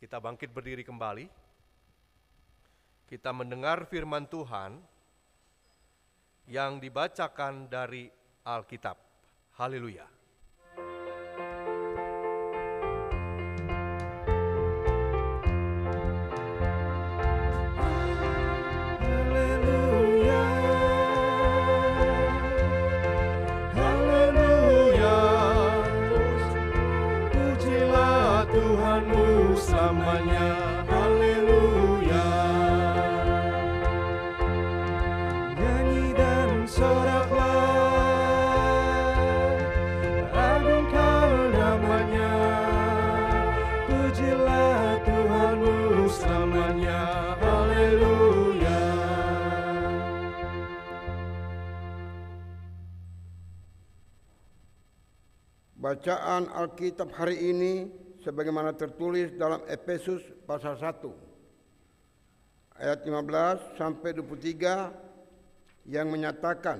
Kita bangkit berdiri kembali. Kita mendengar firman Tuhan yang dibacakan dari Alkitab. Haleluya. Bacaan Alkitab hari ini sebagaimana tertulis dalam Efesus pasal 1 ayat 15 sampai 23 yang menyatakan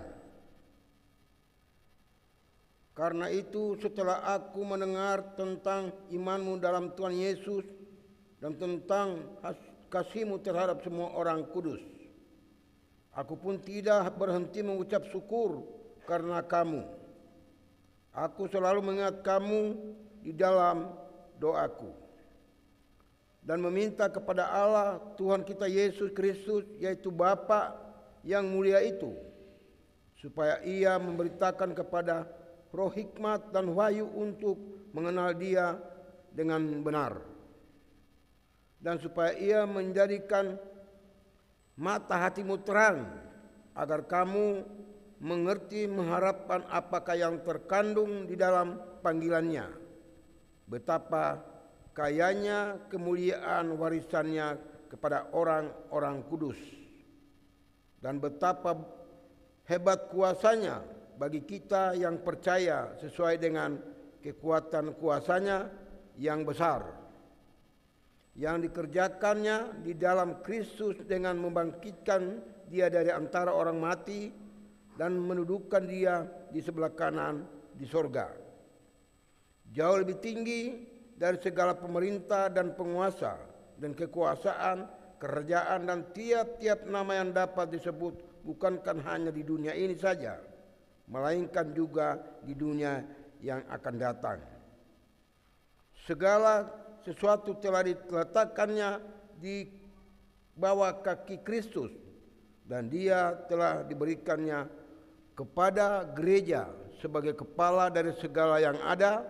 Karena itu setelah aku mendengar tentang imanmu dalam Tuhan Yesus dan tentang kasihmu terhadap semua orang kudus aku pun tidak berhenti mengucap syukur karena kamu Aku selalu mengingat kamu di dalam doaku dan meminta kepada Allah Tuhan kita Yesus Kristus yaitu Bapa yang mulia itu supaya ia memberitakan kepada roh hikmat dan wahyu untuk mengenal dia dengan benar. Dan supaya ia menjadikan mata hatimu terang agar kamu mengerti mengharapkan apakah yang terkandung di dalam panggilannya. Betapa kayanya kemuliaan warisannya kepada orang-orang kudus. Dan betapa hebat kuasanya bagi kita yang percaya sesuai dengan kekuatan kuasanya yang besar. Yang dikerjakannya di dalam Kristus dengan membangkitkan dia dari antara orang mati dan menudukkan dia di sebelah kanan di sorga. Jauh lebih tinggi dari segala pemerintah dan penguasa dan kekuasaan, kerajaan dan tiap-tiap nama yang dapat disebut bukankan hanya di dunia ini saja, melainkan juga di dunia yang akan datang. Segala sesuatu telah diletakkannya di bawah kaki Kristus dan dia telah diberikannya kepada gereja sebagai kepala dari segala yang ada,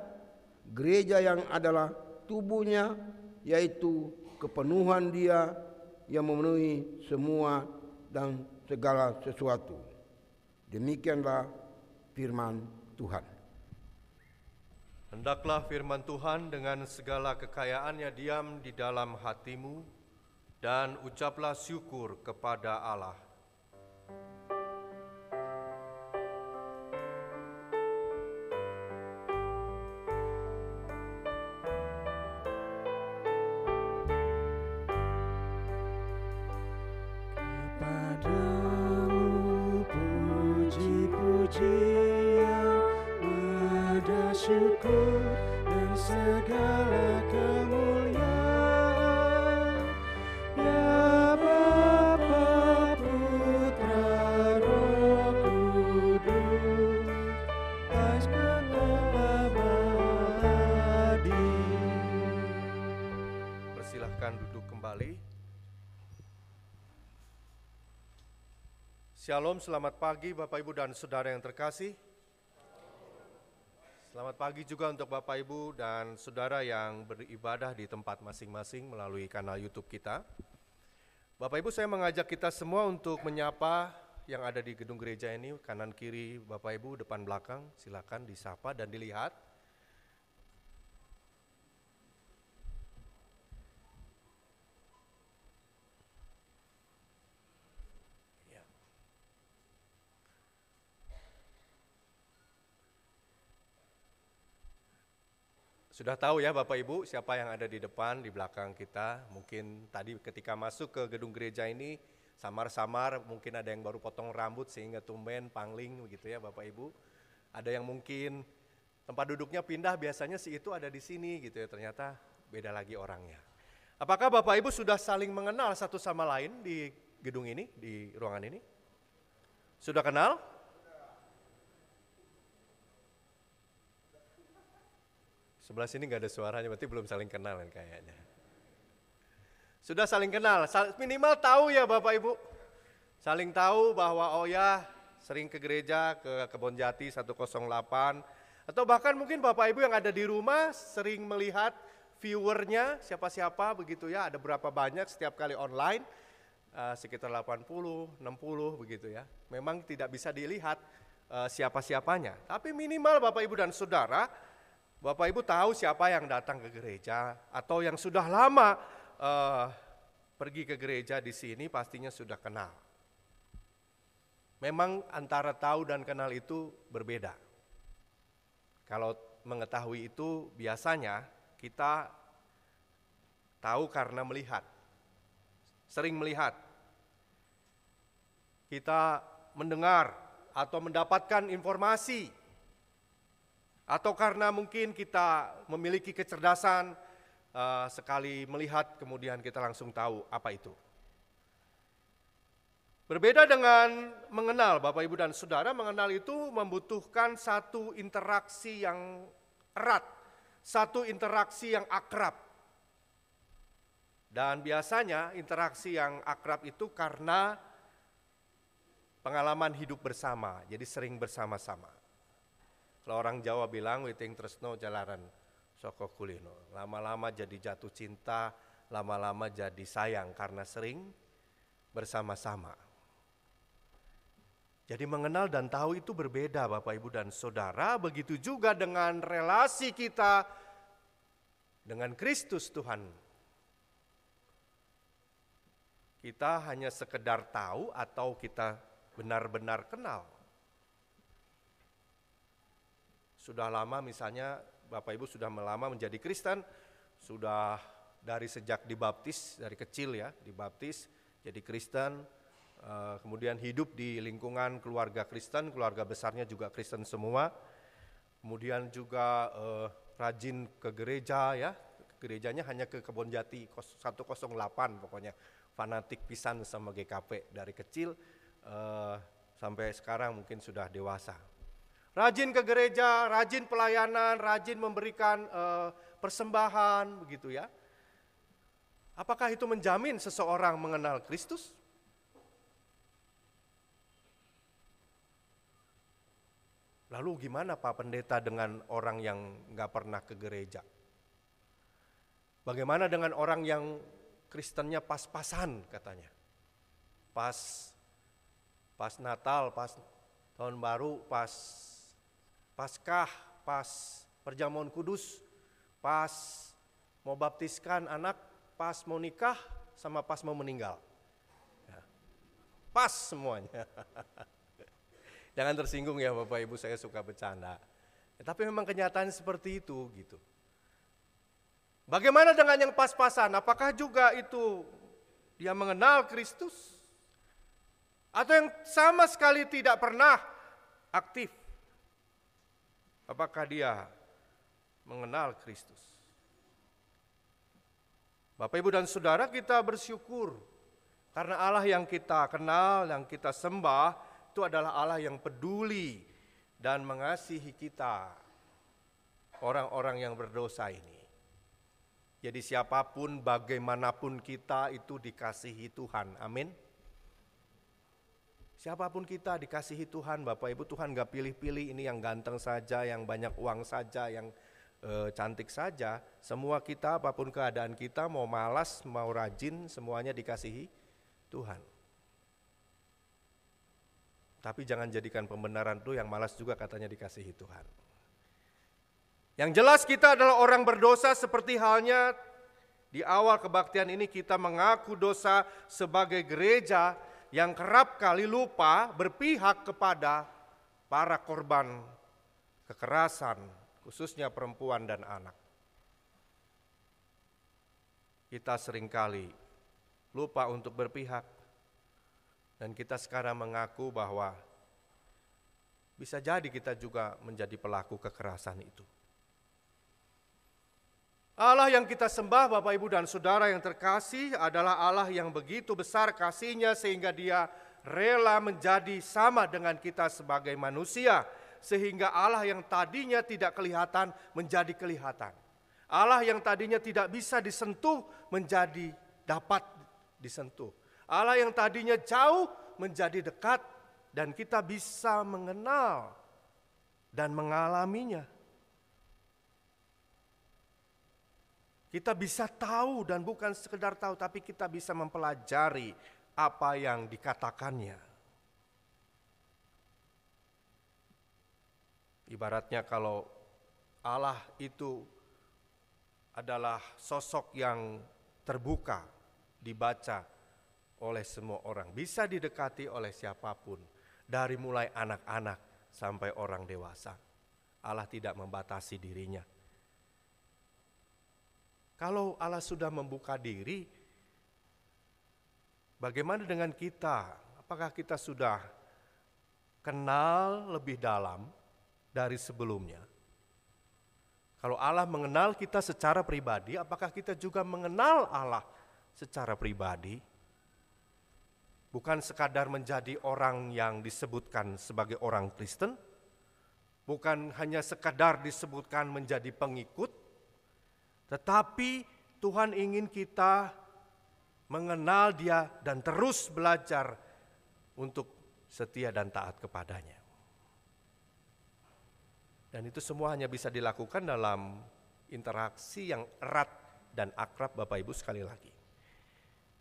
gereja yang adalah tubuhnya yaitu kepenuhan dia yang memenuhi semua dan segala sesuatu. Demikianlah firman Tuhan. Hendaklah firman Tuhan dengan segala kekayaannya diam di dalam hatimu dan ucaplah syukur kepada Allah. Shalom, selamat pagi Bapak Ibu dan Saudara yang terkasih. Selamat pagi juga untuk Bapak Ibu dan Saudara yang beribadah di tempat masing-masing melalui kanal YouTube kita. Bapak Ibu saya mengajak kita semua untuk menyapa yang ada di gedung gereja ini, kanan kiri Bapak Ibu, depan belakang, silakan disapa dan dilihat. Sudah tahu ya Bapak Ibu siapa yang ada di depan, di belakang kita. Mungkin tadi ketika masuk ke gedung gereja ini samar-samar mungkin ada yang baru potong rambut sehingga tumben pangling begitu ya Bapak Ibu. Ada yang mungkin tempat duduknya pindah biasanya si itu ada di sini gitu ya ternyata beda lagi orangnya. Apakah Bapak Ibu sudah saling mengenal satu sama lain di gedung ini, di ruangan ini? Sudah kenal? Sebelah sini nggak ada suaranya, berarti belum saling kenal kan kayaknya. Sudah saling kenal, minimal tahu ya Bapak Ibu. Saling tahu bahwa oh ya sering ke gereja ke Kebon Jati 108 atau bahkan mungkin Bapak Ibu yang ada di rumah sering melihat viewernya siapa-siapa begitu ya, ada berapa banyak setiap kali online eh, sekitar 80, 60 begitu ya. Memang tidak bisa dilihat eh, siapa-siapanya, tapi minimal Bapak Ibu dan Saudara Bapak Ibu tahu siapa yang datang ke gereja atau yang sudah lama eh, pergi ke gereja di sini pastinya sudah kenal. Memang antara tahu dan kenal itu berbeda. Kalau mengetahui itu biasanya kita tahu karena melihat. Sering melihat. Kita mendengar atau mendapatkan informasi atau karena mungkin kita memiliki kecerdasan eh, sekali melihat kemudian kita langsung tahu apa itu. Berbeda dengan mengenal Bapak Ibu dan Saudara, mengenal itu membutuhkan satu interaksi yang erat, satu interaksi yang akrab. Dan biasanya interaksi yang akrab itu karena pengalaman hidup bersama, jadi sering bersama-sama. Kalau orang Jawa bilang witing tresno jalaran soko kulino. Lama-lama jadi jatuh cinta, lama-lama jadi sayang karena sering bersama-sama. Jadi mengenal dan tahu itu berbeda Bapak Ibu dan Saudara, begitu juga dengan relasi kita dengan Kristus Tuhan. Kita hanya sekedar tahu atau kita benar-benar kenal. Sudah lama misalnya Bapak Ibu sudah lama menjadi Kristen, sudah dari sejak dibaptis, dari kecil ya, dibaptis jadi Kristen, eh, kemudian hidup di lingkungan keluarga Kristen, keluarga besarnya juga Kristen semua. Kemudian juga eh, rajin ke gereja ya, gerejanya hanya ke Kebon Jati 108 pokoknya, fanatik pisan sama GKP dari kecil eh, sampai sekarang mungkin sudah dewasa. Rajin ke gereja, rajin pelayanan, rajin memberikan eh, persembahan begitu ya. Apakah itu menjamin seseorang mengenal Kristus? Lalu gimana Pak Pendeta dengan orang yang nggak pernah ke gereja? Bagaimana dengan orang yang Kristennya pas-pasan katanya? Pas pas Natal, pas tahun baru, pas Paskah, pas perjamuan kudus, pas mau baptiskan anak, pas mau nikah, sama pas mau meninggal. Ya. Pas semuanya. Jangan tersinggung ya Bapak Ibu, saya suka bercanda. Ya, tapi memang kenyataan seperti itu gitu. Bagaimana dengan yang pas-pasan? Apakah juga itu dia mengenal Kristus? Atau yang sama sekali tidak pernah aktif? Apakah dia mengenal Kristus? Bapak, Ibu, dan Saudara, kita bersyukur karena Allah yang kita kenal, yang kita sembah, itu adalah Allah yang peduli dan mengasihi kita, orang-orang yang berdosa ini. Jadi, siapa pun, bagaimanapun kita, itu dikasihi Tuhan. Amin. Siapa pun kita dikasihi Tuhan, Bapak Ibu Tuhan gak pilih-pilih ini yang ganteng saja, yang banyak uang saja, yang e, cantik saja. Semua kita apa pun keadaan kita, mau malas, mau rajin, semuanya dikasihi Tuhan. Tapi jangan jadikan pembenaran itu yang malas juga katanya dikasihi Tuhan. Yang jelas kita adalah orang berdosa seperti halnya di awal kebaktian ini kita mengaku dosa sebagai gereja yang kerap kali lupa berpihak kepada para korban kekerasan, khususnya perempuan dan anak. Kita sering kali lupa untuk berpihak, dan kita sekarang mengaku bahwa bisa jadi kita juga menjadi pelaku kekerasan itu. Allah yang kita sembah Bapak Ibu dan Saudara yang terkasih adalah Allah yang begitu besar kasihnya sehingga dia rela menjadi sama dengan kita sebagai manusia. Sehingga Allah yang tadinya tidak kelihatan menjadi kelihatan. Allah yang tadinya tidak bisa disentuh menjadi dapat disentuh. Allah yang tadinya jauh menjadi dekat dan kita bisa mengenal dan mengalaminya. Kita bisa tahu dan bukan sekedar tahu tapi kita bisa mempelajari apa yang dikatakannya. Ibaratnya kalau Allah itu adalah sosok yang terbuka, dibaca oleh semua orang, bisa didekati oleh siapa pun, dari mulai anak-anak sampai orang dewasa. Allah tidak membatasi dirinya. Kalau Allah sudah membuka diri, bagaimana dengan kita? Apakah kita sudah kenal lebih dalam dari sebelumnya? Kalau Allah mengenal kita secara pribadi, apakah kita juga mengenal Allah secara pribadi? Bukan sekadar menjadi orang yang disebutkan sebagai orang Kristen, bukan hanya sekadar disebutkan menjadi pengikut, tetapi Tuhan ingin kita mengenal Dia dan terus belajar untuk setia dan taat kepadanya. Dan itu semua hanya bisa dilakukan dalam interaksi yang erat dan akrab Bapak Ibu sekali lagi.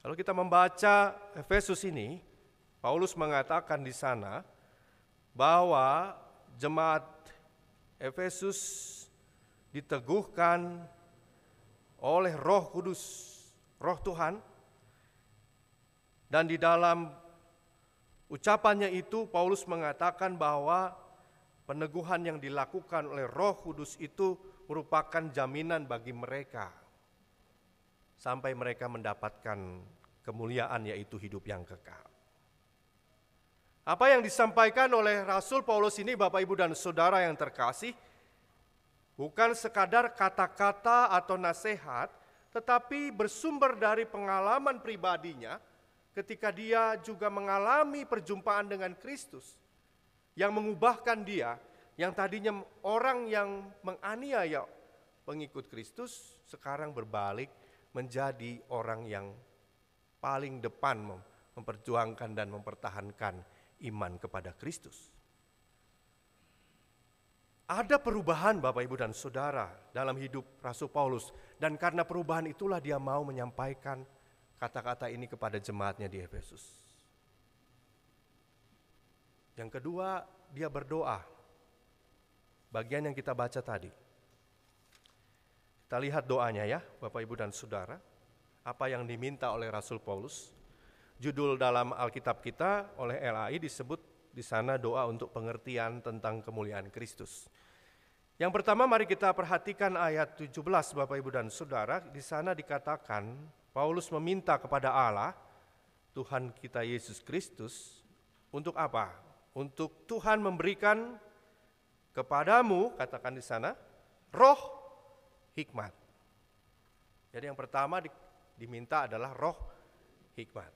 Kalau kita membaca Efesus ini, Paulus mengatakan di sana bahwa jemaat Efesus diteguhkan oleh Roh Kudus, Roh Tuhan. Dan di dalam ucapannya itu Paulus mengatakan bahwa peneguhan yang dilakukan oleh Roh Kudus itu merupakan jaminan bagi mereka sampai mereka mendapatkan kemuliaan yaitu hidup yang kekal. Apa yang disampaikan oleh Rasul Paulus ini Bapak Ibu dan Saudara yang terkasih Bukan sekadar kata-kata atau nasihat, tetapi bersumber dari pengalaman pribadinya ketika dia juga mengalami perjumpaan dengan Kristus yang mengubahkan dia yang tadinya orang yang menganiaya pengikut Kristus sekarang berbalik menjadi orang yang paling depan memperjuangkan dan mempertahankan iman kepada Kristus. Ada perubahan Bapak Ibu dan Saudara dalam hidup Rasul Paulus dan karena perubahan itulah dia mau menyampaikan kata-kata ini kepada jemaatnya di Efesus. Yang kedua, dia berdoa. Bagian yang kita baca tadi. Kita lihat doanya ya, Bapak Ibu dan Saudara. Apa yang diminta oleh Rasul Paulus. Judul dalam Alkitab kita oleh LAI disebut di sana doa untuk pengertian tentang kemuliaan Kristus. Yang pertama mari kita perhatikan ayat 17 Bapak Ibu dan Saudara. Di sana dikatakan Paulus meminta kepada Allah Tuhan kita Yesus Kristus untuk apa? Untuk Tuhan memberikan kepadamu katakan di sana roh hikmat. Jadi yang pertama diminta adalah roh hikmat.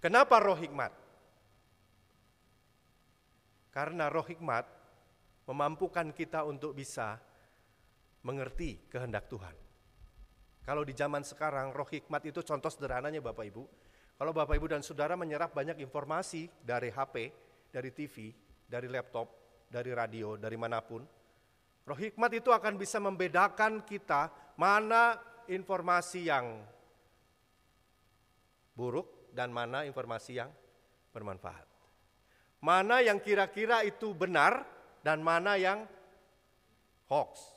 Kenapa roh hikmat? Karena roh hikmat memampukan kita untuk bisa mengerti kehendak Tuhan. Kalau di zaman sekarang roh hikmat itu contoh sederhananya Bapak Ibu. Kalau Bapak Ibu dan Saudara menyerap banyak informasi dari HP, dari TV, dari laptop, dari radio, dari mana pun. Roh hikmat itu akan bisa membedakan kita mana informasi yang buruk dan mana informasi yang bermanfaat. Mana yang kira-kira itu benar dan mana yang hoax.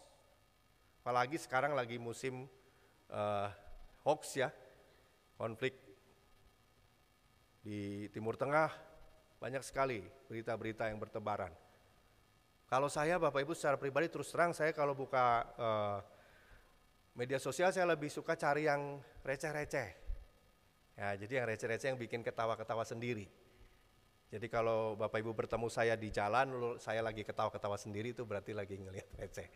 Apalagi sekarang lagi musim uh, hoax ya, konflik di Timur Tengah banyak sekali berita-berita yang bertebaran. Kalau saya Bapak Ibu secara pribadi terus terang saya kalau buka uh, media sosial saya lebih suka cari yang receh-receh. Ya, jadi yang receh-receh yang bikin ketawa-ketawa sendiri. Jadi kalau Bapak Ibu bertemu saya di jalan, saya lagi ketawa-ketawa sendiri itu berarti lagi ngelihat receh.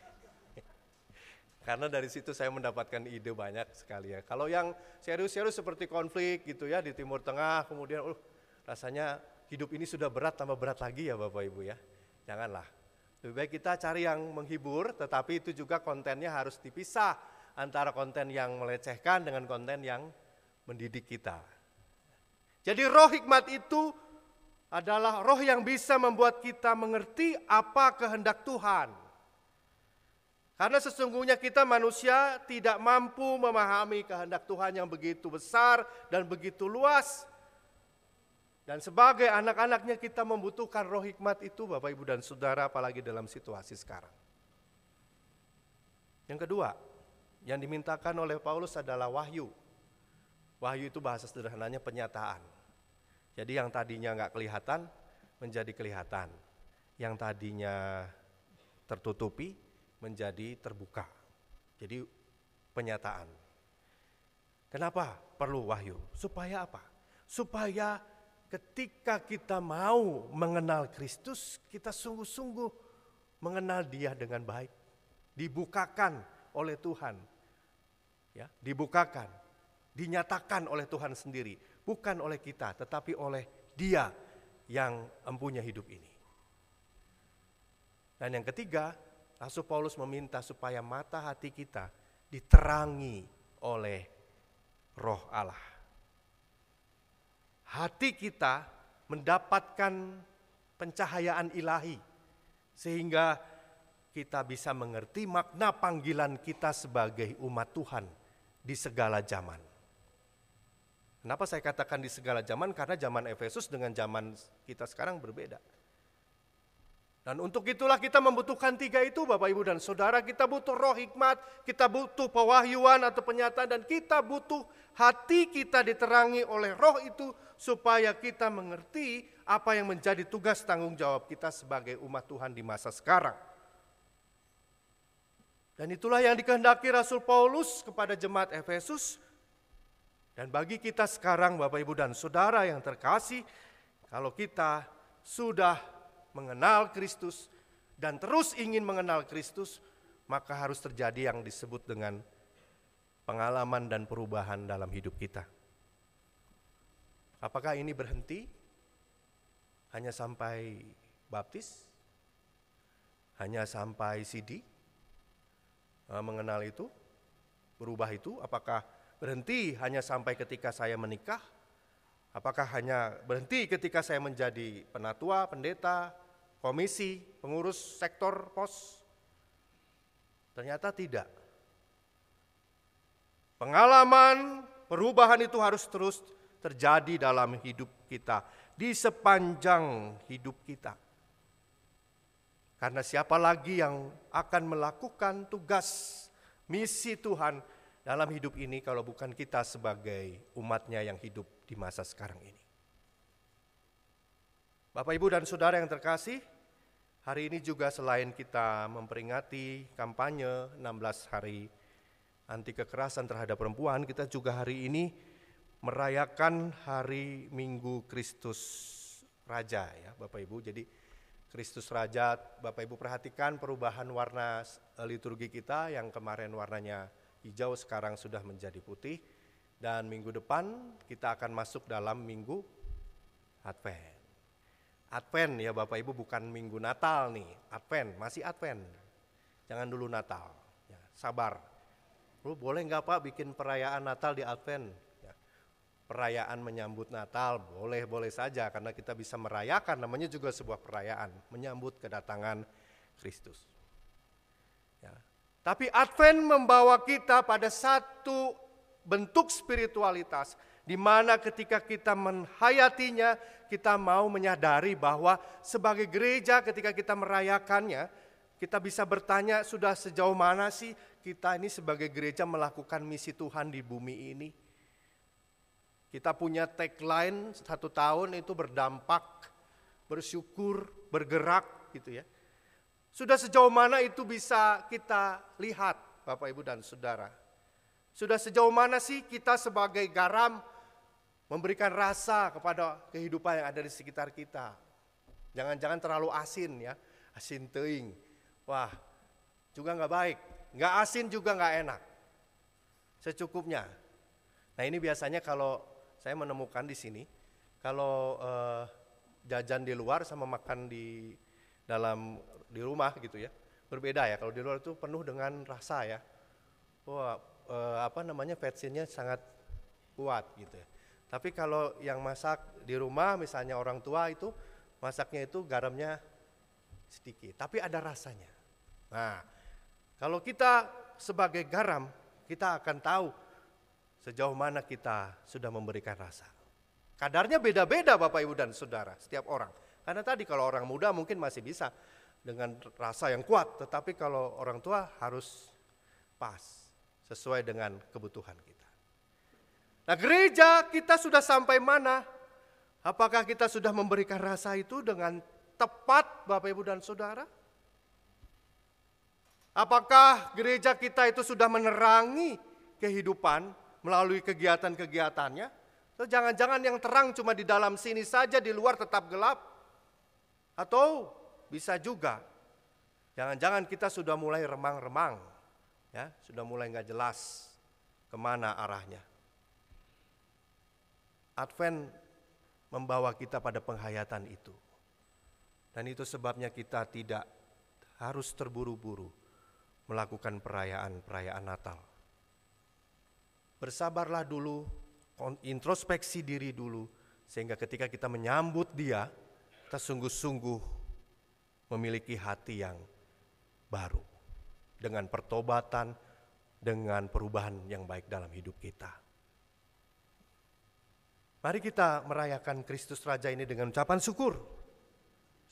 Karena dari situ saya mendapatkan ide banyak sekali ya. Kalau yang serius-serius seperti konflik gitu ya di Timur Tengah, kemudian uh, rasanya hidup ini sudah berat tambah berat lagi ya Bapak Ibu ya. Janganlah. Lebih baik kita cari yang menghibur, tetapi itu juga kontennya harus dipisah antara konten yang melecehkan dengan konten yang mendidik kita. Jadi roh hikmat itu adalah roh yang bisa membuat kita mengerti apa kehendak Tuhan. Karena sesungguhnya kita manusia tidak mampu memahami kehendak Tuhan yang begitu besar dan begitu luas. Dan sebagai anak-anaknya kita membutuhkan roh hikmat itu Bapak Ibu dan Saudara apalagi dalam situasi sekarang. Yang kedua, yang dimintakan oleh Paulus adalah wahyu. Wahyu itu bahasa sederhananya penyataan. Jadi yang tadinya nggak kelihatan menjadi kelihatan. Yang tadinya tertutupi menjadi terbuka. Jadi penyataan. Kenapa perlu wahyu? Supaya apa? Supaya ketika kita mau mengenal Kristus, kita sungguh-sungguh mengenal Dia dengan baik. Dibukakan oleh Tuhan. Ya, dibukakan, dinyatakan oleh Tuhan sendiri, bukan oleh kita, tetapi oleh Dia yang empunya hidup ini. Dan yang ketiga, Rasul Paulus meminta supaya mata hati kita diterangi oleh Roh Allah. Hati kita mendapatkan pencahayaan ilahi, sehingga kita bisa mengerti makna panggilan kita sebagai umat Tuhan di segala zaman. Kenapa saya katakan di segala zaman? Karena zaman Efesus dengan zaman kita sekarang berbeda. Dan untuk itulah kita membutuhkan tiga itu Bapak Ibu dan Saudara. Kita butuh roh hikmat, kita butuh pewahyuan atau penyataan dan kita butuh hati kita diterangi oleh roh itu supaya kita mengerti apa yang menjadi tugas tanggung jawab kita sebagai umat Tuhan di masa sekarang. Dan itulah yang dikehendaki Rasul Paulus kepada jemaat Efesus. Dan bagi kita sekarang Bapak Ibu dan Saudara yang terkasih, kalau kita sudah mengenal Kristus dan terus ingin mengenal Kristus, maka harus terjadi yang disebut dengan pengalaman dan perubahan dalam hidup kita. Apakah ini berhenti hanya sampai baptis? Hanya sampai CD? Eh, mengenal itu? Berubah itu? Apakah berhenti hanya sampai ketika saya menikah? Apakah hanya berhenti ketika saya menjadi penatua, pendeta, komisi, pengurus sektor pos? Ternyata tidak. Pengalaman perubahan itu harus terus terjadi dalam hidup kita, di sepanjang hidup kita. Karena siapa lagi yang akan melakukan tugas misi Tuhan dalam hidup ini kalau bukan kita sebagai umatnya yang hidup di masa sekarang ini. Bapak, Ibu, dan Saudara yang terkasih, Hari ini juga selain kita memperingati kampanye 16 hari anti kekerasan terhadap perempuan, kita juga hari ini merayakan hari Minggu Kristus Raja ya Bapak Ibu. Jadi Kristus Raja, Bapak Ibu perhatikan perubahan warna liturgi kita yang kemarin warnanya hijau sekarang sudah menjadi putih dan minggu depan kita akan masuk dalam minggu Advent. Advent ya Bapak Ibu bukan minggu Natal nih, Advent, masih Advent. Jangan dulu Natal, ya, sabar. Lu boleh nggak Pak bikin perayaan Natal di Advent? Ya, perayaan menyambut Natal boleh-boleh saja karena kita bisa merayakan, namanya juga sebuah perayaan, menyambut kedatangan Kristus. Tapi Advent membawa kita pada satu bentuk spiritualitas di mana ketika kita menghayatinya, kita mau menyadari bahwa sebagai gereja ketika kita merayakannya, kita bisa bertanya sudah sejauh mana sih kita ini sebagai gereja melakukan misi Tuhan di bumi ini. Kita punya tagline satu tahun itu berdampak, bersyukur, bergerak gitu ya. Sudah sejauh mana itu bisa kita lihat Bapak Ibu dan Saudara. Sudah sejauh mana sih kita sebagai garam memberikan rasa kepada kehidupan yang ada di sekitar kita. Jangan-jangan terlalu asin ya, asin teing. Wah, juga nggak baik. Nggak asin juga nggak enak. Secukupnya. Nah ini biasanya kalau saya menemukan di sini, kalau eh, jajan di luar sama makan di dalam di rumah gitu ya, berbeda ya. Kalau di luar itu penuh dengan rasa ya. Wah, eh, apa namanya versinya sangat kuat gitu ya. Tapi kalau yang masak di rumah misalnya orang tua itu masaknya itu garamnya sedikit, tapi ada rasanya. Nah, kalau kita sebagai garam, kita akan tahu sejauh mana kita sudah memberikan rasa. Kadarnya beda-beda Bapak Ibu dan Saudara, setiap orang. Karena tadi kalau orang muda mungkin masih bisa dengan rasa yang kuat, tetapi kalau orang tua harus pas, sesuai dengan kebutuhan kita. Nah gereja kita sudah sampai mana? Apakah kita sudah memberikan rasa itu dengan tepat Bapak Ibu dan Saudara? Apakah gereja kita itu sudah menerangi kehidupan melalui kegiatan-kegiatannya? Jangan-jangan yang terang cuma di dalam sini saja, di luar tetap gelap? Atau bisa juga, jangan-jangan kita sudah mulai remang-remang, ya, sudah mulai nggak jelas ke mana arahnya. Advent membawa kita pada penghayatan itu. Dan itu sebabnya kita tidak harus terburu-buru melakukan perayaan-perayaan Natal. Bersabarlah dulu, introspeksi diri dulu, sehingga ketika kita menyambut Dia, kita sungguh-sungguh memiliki hati yang baru, dengan pertobatan, dengan perubahan yang baik dalam hidup kita. Mari kita merayakan Kristus Raja ini dengan ucapan syukur.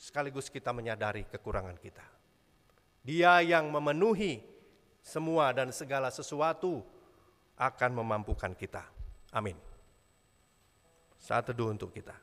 Sekaligus kita menyadari kekurangan kita. Dia yang memenuhi semua dan segala sesuatu akan memampukan kita. Amin. Saat teduh untuk kita.